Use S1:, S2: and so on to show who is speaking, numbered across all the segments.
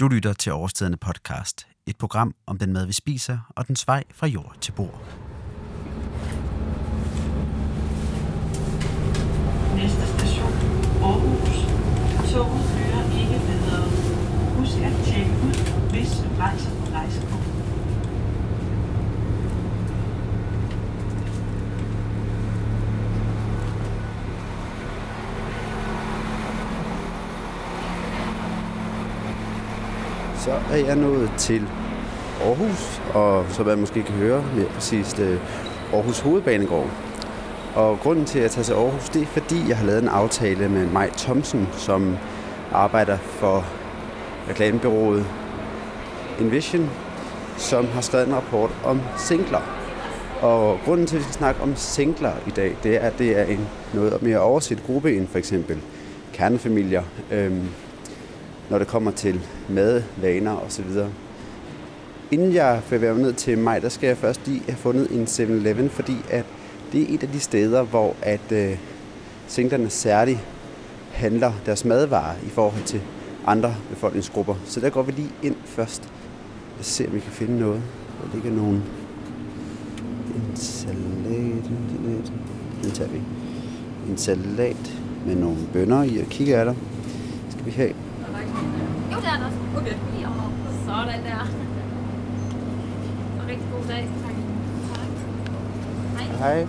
S1: Du lytter til Overstedende podcast, et program om den mad, vi spiser, og den vej fra jord til bord.
S2: Næste station, Aarhus. Toget kører ikke videre. Husk at tjekke ud, hvis du rejser på rejsekort.
S1: Så er jeg nået til Aarhus, og som man måske kan høre mere præcist, øh, Aarhus Hovedbanegård. Og grunden til, at jeg tager til Aarhus, det er fordi, jeg har lavet en aftale med Maj Thomsen, som arbejder for reklamebyrået Envision, som har skrevet en rapport om singler. Og grunden til, at vi skal snakke om singler i dag, det er, at det er en noget mere overset gruppe end for eksempel kernefamilier, øhm, når det kommer til madvaner osv. Inden jeg bevæger mig ned til mig, der skal jeg først lige have fundet en 7-Eleven, fordi at det er et af de steder, hvor at øh, singlerne særligt handler deres madvarer i forhold til andre befolkningsgrupper. Så der går vi lige ind først. Lad os se, om vi kan finde noget. Der ligger nogle... En salat, en salat. Den tager vi. En salat med nogle bønner i og kigger af der. Skal vi have
S3: jo, det er den også. Okay. Jo, sådan der. Og rigtig god dag. Tak. Hej.
S1: Hej.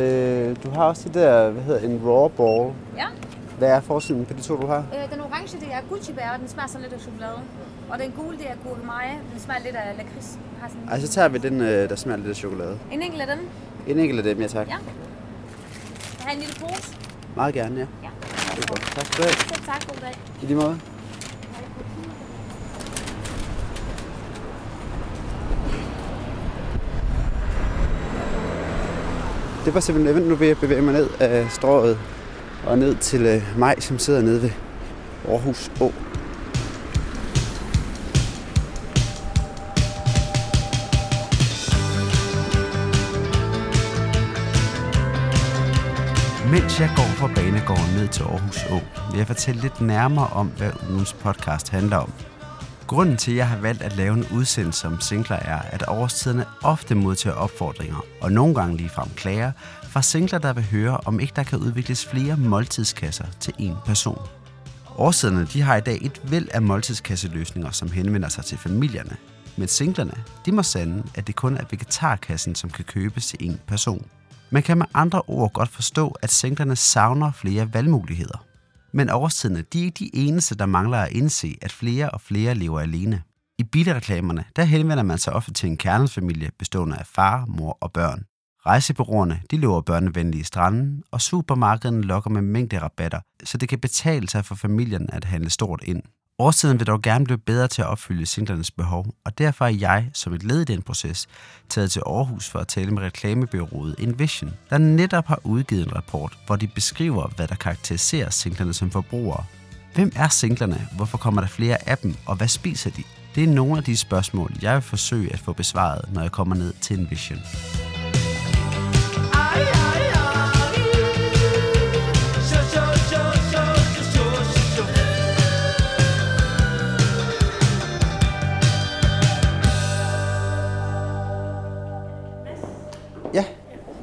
S1: Øh, du har også det der, hvad hedder en raw ball.
S3: Ja,
S1: Hvad er forskellen på de to, du har?
S3: øh, den orange, det er gucci-bær, og den smager sådan lidt af chokolade. Og den gule, det er gurkemeje, den smager lidt af lakrids. Har sådan
S1: Ej, så tager vi den, øh, der smager lidt af chokolade.
S3: en enkelt af dem.
S1: En enkelt af dem, ja tak.
S3: Ja. Jeg har en lille pose.
S1: Meget gerne, ja.
S3: Ja.
S1: Det er godt. Tak skal du have.
S3: Selv tak, god dag.
S1: I lige måde. Det var 7-Eleven. Nu vil jeg bevæge mig ned af strået og ned til øh, mig, som sidder nede ved Aarhus Å. Mens jeg går fra banegården ned til Aarhus Å, vil jeg fortælle lidt nærmere om, hvad ugens podcast handler om. Grunden til, at jeg har valgt at lave en udsendelse om singler, er, at årstiderne ofte modtager opfordringer, og nogle gange ligefrem klager, fra singler, der vil høre, om ikke der kan udvikles flere måltidskasser til én person. Årstiderne de har i dag et væld af måltidskasseløsninger, som henvender sig til familierne. Men singlerne, de må sande, at det kun er vegetarkassen, som kan købes til én person. Man kan med andre ord godt forstå, at singlerne savner flere valgmuligheder. Men årstiderne, de er ikke de eneste, der mangler at indse, at flere og flere lever alene. I bilreklamerne, der henvender man sig ofte til en kernefamilie bestående af far, mor og børn. Rejsebureauerne, de lover børnevenlige stranden, og supermarkederne lokker med mængderabatter, så det kan betale sig for familien at handle stort ind. Årstiden vil dog gerne blive bedre til at opfylde singlernes behov, og derfor er jeg, som et led i den proces, taget til Aarhus for at tale med reklamebyrået Envision, der netop har udgivet en rapport, hvor de beskriver, hvad der karakteriserer singlerne som forbrugere. Hvem er singlerne? Hvorfor kommer der flere af dem? Og hvad spiser de? Det er nogle af de spørgsmål, jeg vil forsøge at få besvaret, når jeg kommer ned til Envision. Ja,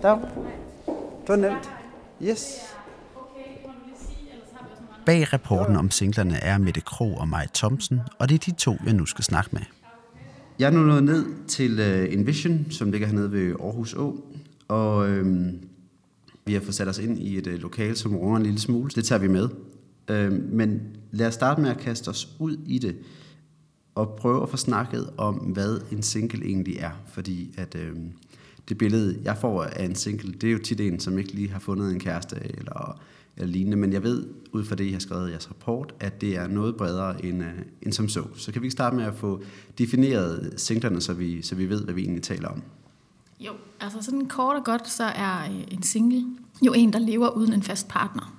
S1: der. Det var nemt. Yes. Bag rapporten om singlerne er Mette Krog og Maj Thomsen, og det er de to, jeg nu skal snakke med. Jeg er nu nået ned til uh, Envision, som ligger hernede ved Aarhus Å, og øhm, vi har fået sat os ind i et uh, lokale, som runger en lille smule. Det tager vi med. Øhm, men lad os starte med at kaste os ud i det, og prøve at få snakket om, hvad en single egentlig er. Fordi at øhm, det billede, jeg får af en single, det er jo tit en, som ikke lige har fundet en kæreste eller, eller lignende. Men jeg ved, ud fra det, I har skrevet i jeres rapport, at det er noget bredere end, uh, end som så. Så kan vi ikke starte med at få defineret singlerne, så vi, så vi ved, hvad vi egentlig taler om.
S4: Jo, altså sådan kort og godt, så er øh, en single jo en, der lever uden en fast partner.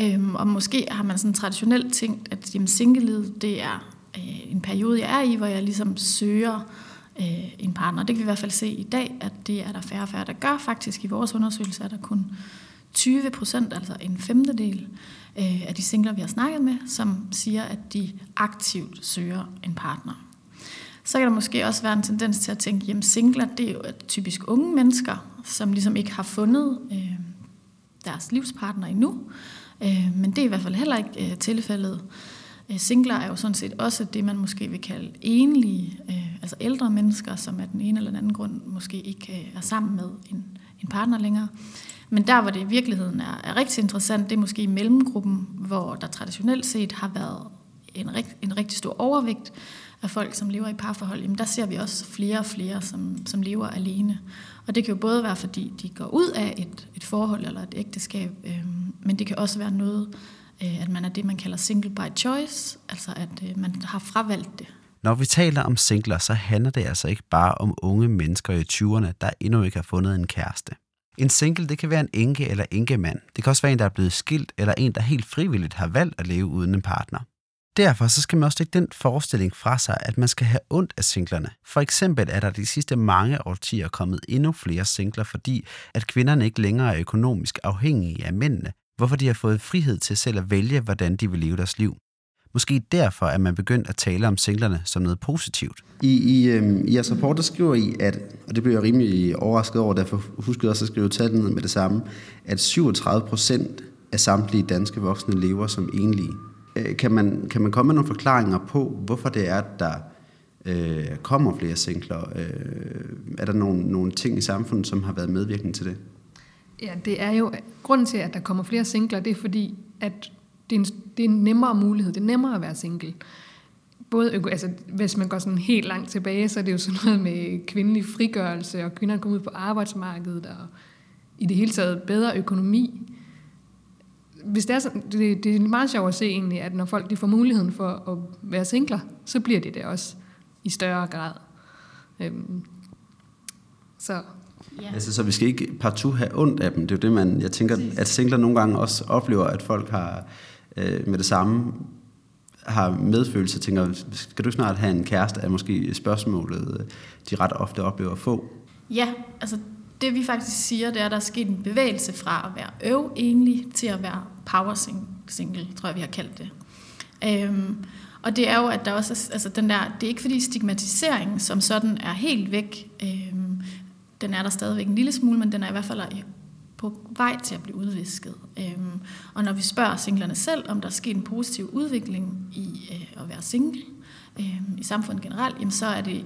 S4: Øhm, og måske har man sådan traditionelt tænkt, at jamen, singlelivet, det er øh, en periode, jeg er i, hvor jeg ligesom søger øh, en partner. Det kan vi i hvert fald se i dag, at det er der færre og færre, der gør. Faktisk i vores undersøgelse er der kun 20 procent, altså en femtedel øh, af de singler, vi har snakket med, som siger, at de aktivt søger en partner. Så kan der måske også være en tendens til at tænke, jamen singler, det er jo typisk unge mennesker, som ligesom ikke har fundet øh, deres livspartner endnu. Øh, men det er i hvert fald heller ikke øh, tilfældet. Øh, singler er jo sådan set også det, man måske vil kalde enlige, øh, altså ældre mennesker, som af den ene eller den anden grund måske ikke øh, er sammen med en, en partner længere. Men der, hvor det i virkeligheden er, er rigtig interessant, det er måske i mellemgruppen, hvor der traditionelt set har været en, rigt, en rigtig stor overvægt af folk, som lever i parforhold. Jamen der ser vi også flere og flere, som, som lever alene. Og det kan jo både være, fordi de går ud af et, et forhold eller et ægteskab, øh, men det kan også være noget, Øh, at man er det, man kalder single by choice, altså at øh, man har fravalgt det.
S1: Når vi taler om singler, så handler det altså ikke bare om unge mennesker i 20'erne, der endnu ikke har fundet en kæreste. En single, det kan være en enke eller enkemand. Det kan også være en, der er blevet skilt, eller en, der helt frivilligt har valgt at leve uden en partner. Derfor så skal man også lægge den forestilling fra sig, at man skal have ondt af singlerne. For eksempel er der de sidste mange årtier kommet endnu flere singler, fordi at kvinderne ikke længere er økonomisk afhængige af mændene, hvorfor de har fået frihed til selv at vælge, hvordan de vil leve deres liv. Måske derfor er man begyndt at tale om singlerne som noget positivt.
S5: I, i, øh, i jeres rapport, der skriver I, at, og det bliver jeg rimelig overrasket over, derfor husker jeg også at skrive tallet ned med det samme, at 37 procent af samtlige danske voksne lever som enlige. Øh, kan man, kan man komme med nogle forklaringer på, hvorfor det er, at der øh, kommer flere singler? Øh, er der nogle, nogle ting i samfundet, som har været medvirkende til det?
S6: Ja, det er jo, grunden til, at der kommer flere singler, det er fordi, at det er en, det er en nemmere mulighed. Det er nemmere at være single. Både, altså, hvis man går sådan helt langt tilbage, så er det jo sådan noget med kvindelig frigørelse, og kvinder kommer ud på arbejdsmarkedet, og i det hele taget bedre økonomi. Hvis det, er sådan, det, det er meget sjovt at se egentlig, at når folk de får muligheden for at være singler, så bliver det det også i større grad. Øhm,
S5: så Ja. Altså, så vi skal ikke partout have ondt af dem. Det er jo det, man, jeg tænker, at singler nogle gange også oplever, at folk har øh, med det samme har medfølelse og tænker, skal du snart have en kæreste, er måske spørgsmålet, øh, de ret ofte oplever at få.
S4: Ja, altså det vi faktisk siger, det er, at der er sket en bevægelse fra at være øv enlig til at være power single, tror jeg, vi har kaldt det. Øhm, og det er jo, at der også er, altså den der, det er ikke fordi stigmatisering som sådan er helt væk. Øhm, den er der stadigvæk en lille smule, men den er i hvert fald på vej til at blive udvisket. Øhm, og når vi spørger singlerne selv, om der er sket en positiv udvikling i øh, at være single øhm, i samfundet generelt, jamen så er det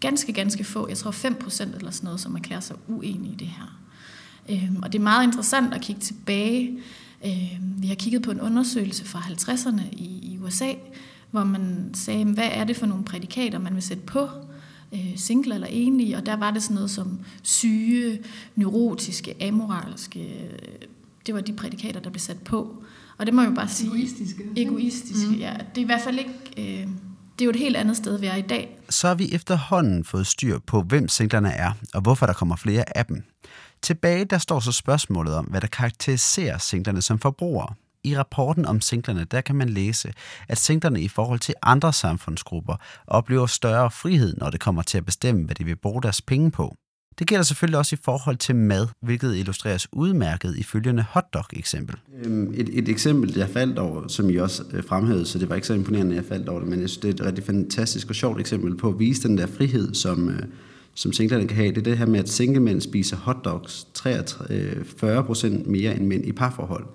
S4: ganske, ganske få, jeg tror 5 procent eller sådan noget, som erklærer sig uenige i det her. Øhm, og det er meget interessant at kigge tilbage. Øhm, vi har kigget på en undersøgelse fra 50'erne i, i USA, hvor man sagde, hvad er det for nogle prædikater, man vil sætte på øh, single eller enlige, og der var det sådan noget som syge, neurotiske, amoralske. Det var de prædikater, der blev sat på. Og det må jeg jo bare sige...
S6: Egoistiske.
S4: Egoistiske, mm. ja. Det er i hvert fald ikke... Øh, det er jo et helt andet sted, vi er i dag.
S1: Så har vi efterhånden fået styr på, hvem singlerne er, og hvorfor der kommer flere af dem. Tilbage der står så spørgsmålet om, hvad der karakteriserer singlerne som forbrugere. I rapporten om singlerne, der kan man læse, at singlerne i forhold til andre samfundsgrupper oplever større frihed, når det kommer til at bestemme, hvad de vil bruge deres penge på. Det gælder selvfølgelig også i forhold til mad, hvilket illustreres udmærket i følgende hotdog-eksempel.
S5: Øhm, et, et eksempel, jeg faldt over, som I også øh, fremhævede, så det var ikke så imponerende, at jeg faldt over det, men jeg synes, det er et rigtig fantastisk og sjovt eksempel på at vise den der frihed, som, øh, som singlerne kan have. Det er det her med, at singlemænd spiser hotdogs 43 øh, procent mere end mænd i parforhold.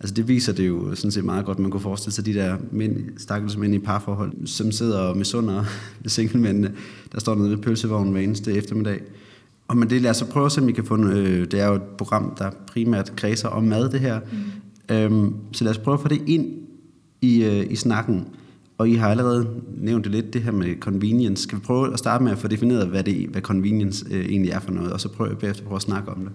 S5: Altså det viser det jo sådan set meget godt. Man kunne forestille sig de der mænd, stakkels mænd i parforhold, som sidder og misunder singlemændene, der står nede ved pølsevognen hver eneste eftermiddag. Og men det lad os så prøve at se, om vi kan få en, øh, det er jo et program, der primært kredser om mad, det her. Mm. Øhm, så lad os prøve at få det ind i, øh, i snakken. Og I har allerede nævnt det lidt, det her med convenience. Skal vi prøve at starte med at få defineret, hvad, det, hvad convenience øh, egentlig er for noget, og så prøve bagefter prøve at snakke om det?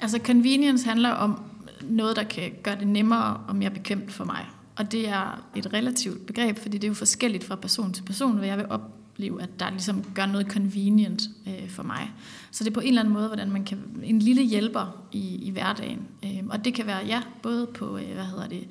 S4: Altså convenience handler om noget, der kan gøre det nemmere og mere bekvemt for mig. Og det er et relativt begreb, fordi det er jo forskelligt fra person til person, hvad jeg vil opleve, at der ligesom gør noget convenient øh, for mig. Så det er på en eller anden måde, hvordan man kan, en lille hjælper i, i hverdagen. Øh, og det kan være, ja, både på, øh, hvad hedder det,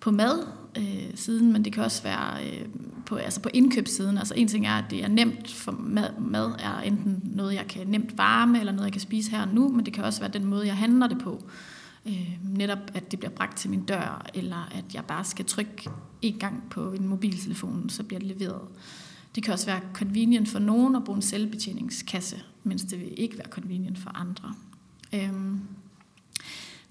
S4: på mad øh, siden, men det kan også være øh, på, altså på indkøbssiden. Altså en ting er, at det er nemt for mad, mad er enten noget, jeg kan nemt varme, eller noget, jeg kan spise her og nu, men det kan også være den måde, jeg handler det på. Øh, Øh, netop, at det bliver bragt til min dør, eller at jeg bare skal trykke en gang på en mobiltelefon, så bliver det leveret. Det kan også være convenient for nogen at bruge en selvbetjeningskasse, mens det vil ikke være convenient for andre. Øhm,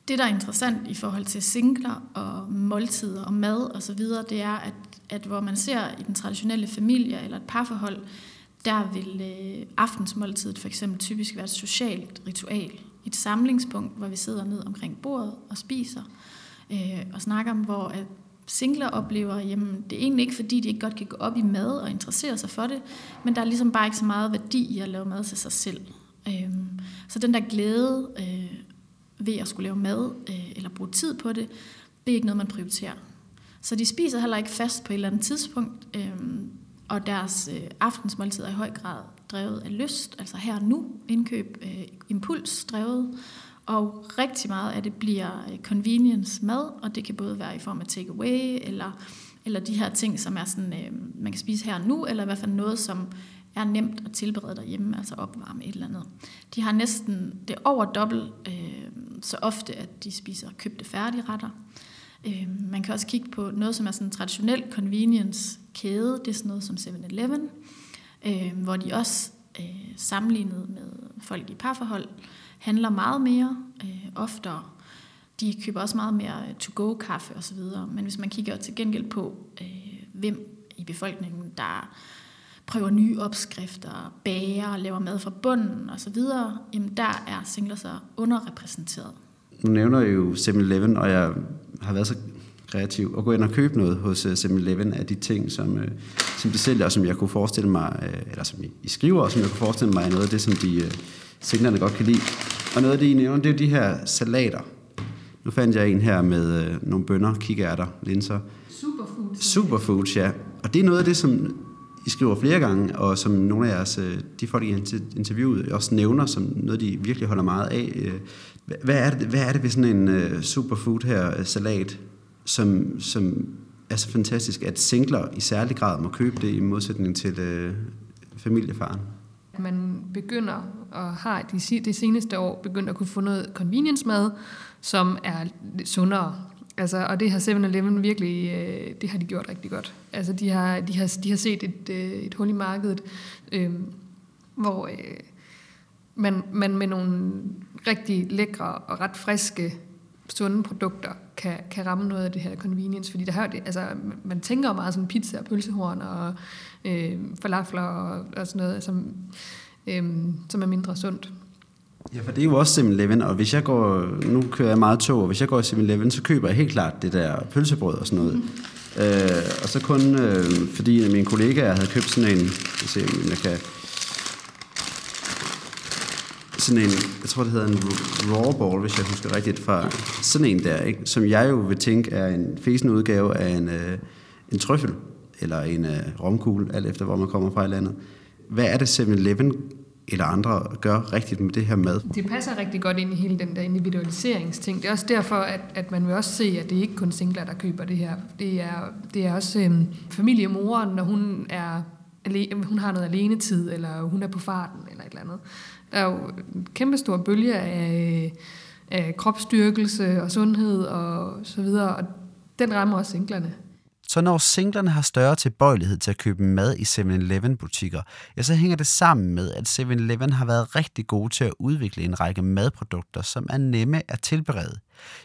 S4: det, der er interessant i forhold til singler og måltider og mad og så videre, det er, at, at hvor man ser i den traditionelle familie eller et parforhold, der vil øh, aftensmåltidet for eksempel typisk være et socialt ritual. Et samlingspunkt, hvor vi sidder ned omkring bordet og spiser øh, og snakker om, hvor at singler oplever, jamen det er egentlig ikke fordi, de ikke godt kan gå op i mad og interessere sig for det, men der er ligesom bare ikke så meget værdi i at lave mad til sig selv. Øh, så den der glæde øh, ved at skulle lave mad øh, eller bruge tid på det, det er ikke noget, man prioriterer. Så de spiser heller ikke fast på et eller andet tidspunkt, øh, og deres øh, aftensmåltider er i høj grad drevet af lyst, altså her og nu, indkøb, øh, impuls drevet, og rigtig meget af det bliver øh, convenience mad, og det kan både være i form af takeaway, eller, eller de her ting, som er sådan, øh, man kan spise her og nu, eller i hvert fald noget, som er nemt at tilberede derhjemme, altså opvarme et eller andet. De har næsten det over dobbelt øh, så ofte, at de spiser købte færdigretter. Øh, man kan også kigge på noget, som er sådan en traditionel convenience-kæde. Det er sådan noget som 7-Eleven, øh, hvor de også øh, sammenlignet med folk i parforhold handler meget mere, øh, oftere. De køber også meget mere to-go-kaffe osv. Men hvis man kigger til gengæld på, øh, hvem i befolkningen, der prøver nye opskrifter, bager, laver mad fra bunden osv., jamen der er singler så underrepræsenteret.
S5: Nu nævner jeg jo 7-Eleven, og jeg har været så kreativ og gå ind og købe noget hos 7-Eleven af de ting, som, øh, som de sælger, og som jeg kunne forestille mig, øh, eller som I, I skriver, og som jeg kunne forestille mig er noget af det, som de øh, singlerne godt kan lide. Og noget af det, I nævner, det er de her salater. Nu fandt jeg en her med øh, nogle bønner, kikærter, linser.
S6: Superfood.
S5: Superfoods, ja. Og det er noget af det, som I skriver flere gange, og som nogle af jeres, øh, de folk, I interviewet, også nævner som noget, de virkelig holder meget af. Øh, hvad er det, hvad er det ved sådan en superfood her, salat, som, som er så fantastisk, at singler i særlig grad må købe det i modsætning til øh, familiefaren?
S6: Man begynder og har de, de seneste år begyndt at kunne få noget convenience mad, som er sundere. Altså, og det har 7-Eleven virkelig, øh, det har de gjort rigtig godt. Altså, de har, de har, de har set et, øh, et hul i markedet, øh, hvor øh, man, man med nogle rigtig lækre og ret friske, sunde produkter kan, kan ramme noget af det her convenience. Fordi der har det, altså, man tænker meget sådan pizza og pølsehorn og øh, falafler og, og sådan noget, som, øh, som er mindre sundt.
S5: Ja, for det er jo også 7-Eleven, og hvis jeg går, nu kører jeg meget tog, og hvis jeg går i 7-Eleven, så køber jeg helt klart det der pølsebrød og sådan noget. Mm. Øh, og så kun øh, fordi mine kollegaer havde købt sådan en, jeg se, om jeg kan, sådan en, jeg tror det hedder en raw ball, hvis jeg husker rigtigt, fra sådan en der, ikke? som jeg jo vil tænke er en fæsende udgave af en, øh, en trøffel, eller en øh, romkugle, alt efter hvor man kommer fra i landet. Hvad er det 7-Eleven eller andre gør rigtigt med det her mad?
S6: Det passer rigtig godt ind i hele den der individualiseringsting. Det er også derfor, at, at man vil også se, at det ikke kun singler, der køber det her. Det er, det er også øhm, familiemoren, når hun er hun har noget alenetid, eller hun er på farten, eller et eller andet. Der er jo en kæmpe stor bølge af, af kropsstyrkelse og sundhed og så videre, og den rammer også singlerne.
S1: Så når singlerne har større tilbøjelighed til at købe mad i 7-Eleven butikker, ja, så hænger det sammen med, at 7-Eleven har været rigtig gode til at udvikle en række madprodukter, som er nemme at tilberede.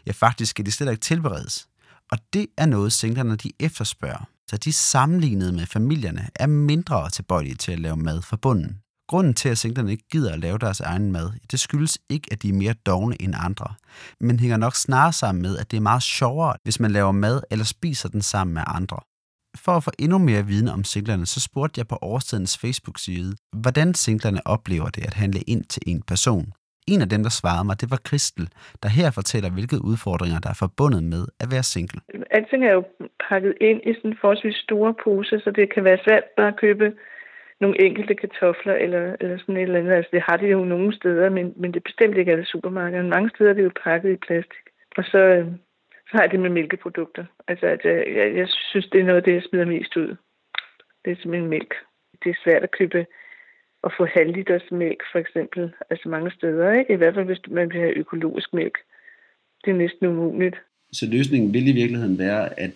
S1: Ja, faktisk skal de slet ikke tilberedes. Og det er noget, singlerne de efterspørger, så de sammenlignet med familierne er mindre tilbøjelige til at lave mad fra bunden. Grunden til, at singlerne ikke gider at lave deres egen mad, det skyldes ikke, at de er mere dogne end andre, men hænger nok snarere sammen med, at det er meget sjovere, hvis man laver mad eller spiser den sammen med andre. For at få endnu mere viden om singlerne, så spurgte jeg på årstidens Facebook-side, hvordan singlerne oplever det at handle ind til en person. En af dem, der svarede mig, det var Kristel, der her fortæller, hvilke udfordringer, der er forbundet med at være single.
S7: Alting er jo pakket ind i sådan forholdsvis store poser, så det kan være svært bare at købe nogle enkelte kartofler eller, eller sådan et eller andet. Altså, det har de jo nogle steder, men, men det er bestemt ikke alle supermarkeder. Mange steder er det jo pakket i plastik. Og så, øh, Så har jeg det med mælkeprodukter. Altså, at jeg, jeg, jeg synes, det er noget af det, jeg smider mest ud. Det er simpelthen mælk. Det er svært at købe og få halvliters mælk, for eksempel. Altså mange steder, ikke? I hvert fald, hvis man vil have økologisk mælk. Det er næsten umuligt.
S5: Så løsningen vil i virkeligheden være, at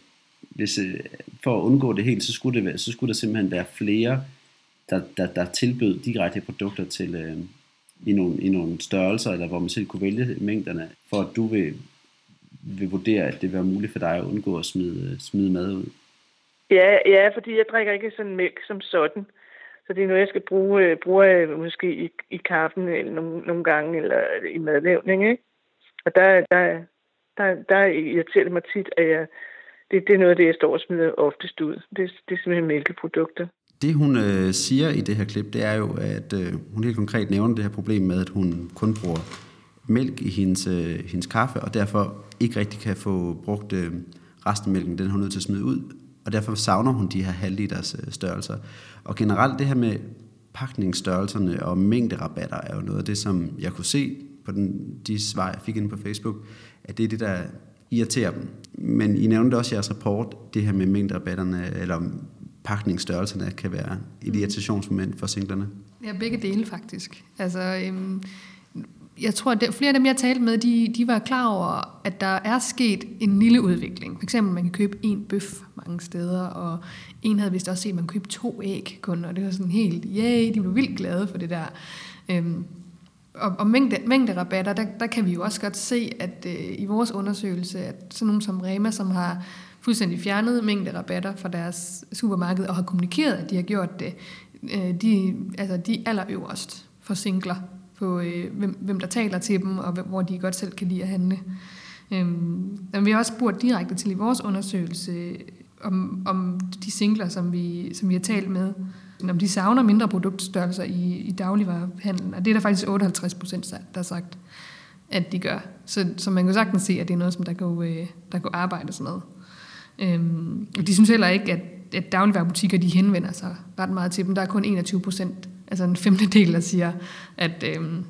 S5: hvis, øh, for at undgå det helt, så skulle, det være, så skulle der simpelthen være flere, der, der, der tilbød direkte produkter til, øh, i, nogle, i nogle størrelser, eller hvor man selv kunne vælge mængderne, for at du vil, vil vurdere, at det vil være muligt for dig at undgå at smide, øh, smide mad ud.
S7: Ja, ja, fordi jeg drikker ikke sådan mælk som sådan. Så det er noget, jeg skal bruge, bruger bruge øh, måske i, i kaffen eller nogle, nogle gange, eller i madlavning, ikke? Og der, der, der, der irriterer det mig tit, at jeg, det, det er noget af det, jeg står og smider oftest ud. Det, det er simpelthen mælkeprodukter.
S5: Det hun øh, siger i det her klip, det er jo, at øh, hun helt konkret nævner det her problem med, at hun kun bruger mælk i hendes, øh, hendes kaffe, og derfor ikke rigtig kan få brugt øh, resten af mælken, den er hun nødt til at smide ud, og derfor savner hun de her halvliters øh, størrelser. Og generelt det her med pakningsstørrelserne og mængderabatter er jo noget af det, som jeg kunne se på den, de svar, jeg fik ind på Facebook, at det er det, der irriterer dem. Men I nævnte også i jeres rapport, det her med mængderabatterne, eller pakningsstørrelserne kan være et irritationsmoment for singlerne.
S6: Ja, begge dele faktisk. Altså, øhm, jeg tror, at flere af dem, jeg talte med, de, de var klar over, at der er sket en lille udvikling. For eksempel, man kan købe en bøf mange steder, og en havde vist også set, at man købte to æg kun, og det var sådan helt, yay, de blev vildt glade for det der. Øhm, og, og mængde, mængderabatter, der, der kan vi jo også godt se, at øh, i vores undersøgelse, at sådan nogle som Rema, som har fuldstændig fjernet mængderabatter fra deres supermarked, og har kommunikeret, at de har gjort det, øh, de, altså de allerøverst for singler, på øh, hvem, hvem der taler til dem, og hvor de godt selv kan lide at handle. Øhm, men vi har også spurgt direkte til i vores undersøgelse, om, om de singler, som vi, som vi har talt med, om de savner mindre produktstørrelser i, i dagligvarehandlen. Og det er der faktisk 58 procent, der har sagt, at de gør. Så, så man kan sagtens se, at det er noget, som der kan, øh, der kan arbejdes med. Øhm, og de synes heller ikke, at, at dagligvarerbutikker de henvender sig ret meget til dem. Der er kun 21 procent, altså en femtedel, der siger, at, øhm,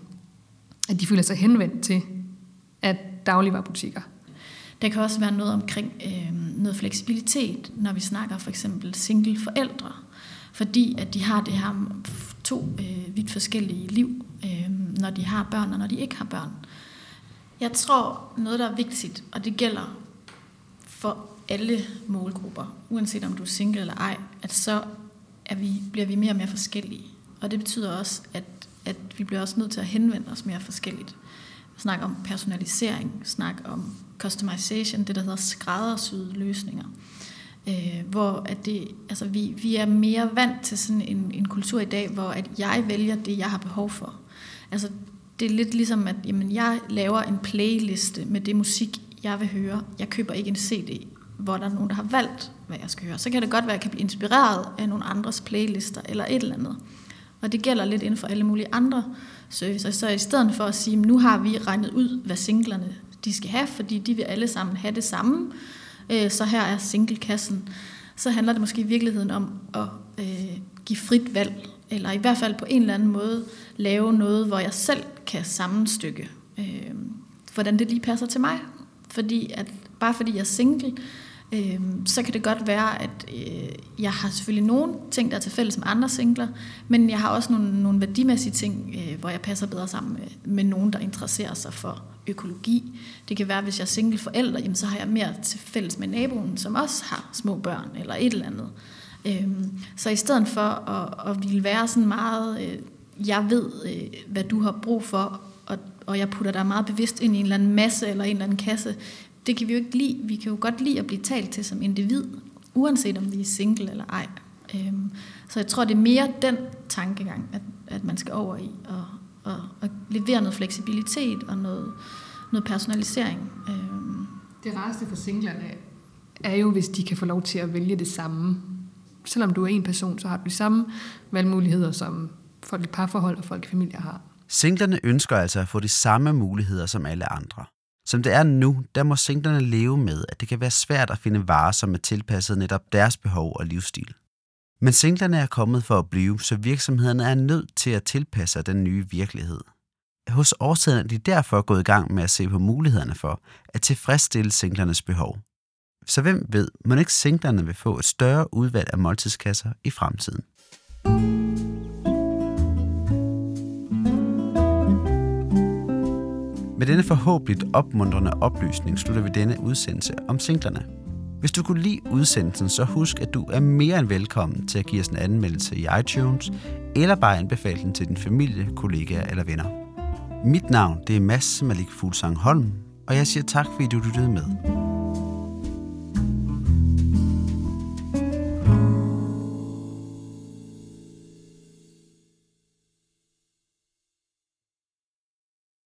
S6: at de føler sig henvendt til, at dagligvarerbutikker
S4: der kan også være noget omkring øh, noget fleksibilitet, når vi snakker for eksempel single forældre fordi at de har det her to øh, vidt forskellige liv, øh, når de har børn og når de ikke har børn. Jeg tror, noget der er vigtigt, og det gælder for alle målgrupper, uanset om du er single eller ej, at så er vi, bliver vi mere og mere forskellige. Og det betyder også, at, at vi bliver også nødt til at henvende os mere forskelligt. Snak om personalisering, snak om customization, det der hedder skræddersyede løsninger øh, hvor at det, altså vi, vi er mere vant til sådan en, en kultur i dag, hvor at jeg vælger det, jeg har behov for. Altså det er lidt ligesom, at jamen, jeg laver en playliste med det musik, jeg vil høre. Jeg køber ikke en CD, hvor der er nogen, der har valgt, hvad jeg skal høre. Så kan det godt være, at jeg kan blive inspireret af nogle andres playlister eller et eller andet. Og det gælder lidt inden for alle mulige andre servicer. Så i stedet for at sige, nu har vi regnet ud, hvad singlerne de skal have, fordi de vil alle sammen have det samme, øh, så her er singlekassen, så handler det måske i virkeligheden om at øh, give frit valg, eller i hvert fald på en eller anden måde lave noget, hvor jeg selv kan sammenstykke, øh, hvordan det lige passer til mig. Fordi at, bare fordi jeg er single, øh, så kan det godt være, at øh, jeg har selvfølgelig nogle ting, der er til fælles med andre singler, men jeg har også nogle, nogle værdimæssige ting, øh, hvor jeg passer bedre sammen med, med nogen, der interesserer sig for økologi. Det kan være, hvis jeg er single forælder, jamen, så har jeg mere til fælles med naboen, som også har små børn eller et eller andet. Øh, så i stedet for at, at ville være sådan meget, øh, jeg ved, øh, hvad du har brug for, og, og jeg putter dig meget bevidst ind i en eller anden masse eller en eller anden kasse, det kan vi jo ikke lide. Vi kan jo godt lide at blive talt til som individ, uanset om vi er single eller ej. Øhm, så jeg tror, det er mere den tankegang, at, at man skal over i, og, og, og levere noget fleksibilitet og noget, noget personalisering. Øhm.
S6: Det rareste for singlerne er jo, hvis de kan få lov til at vælge det samme. Selvom du er en person, så har du de samme valgmuligheder, som folk i parforhold og folk i familier har.
S1: Singlerne ønsker altså at få de samme muligheder som alle andre. Som det er nu, der må singlerne leve med, at det kan være svært at finde varer, som er tilpasset netop deres behov og livsstil. Men singlerne er kommet for at blive, så virksomhederne er nødt til at tilpasse den nye virkelighed. Hos årsagen er de derfor gået i gang med at se på mulighederne for at tilfredsstille singlernes behov. Så hvem ved, må ikke singlerne vil få et større udvalg af måltidskasser i fremtiden. Med denne forhåbentlig opmuntrende oplysning slutter vi denne udsendelse om singlerne. Hvis du kunne lide udsendelsen, så husk, at du er mere end velkommen til at give os en anmeldelse i iTunes, eller bare anbefale den til din familie, kollegaer eller venner. Mit navn det er Mads Malik Fuglsang Holm, og jeg siger tak, fordi du lyttede med.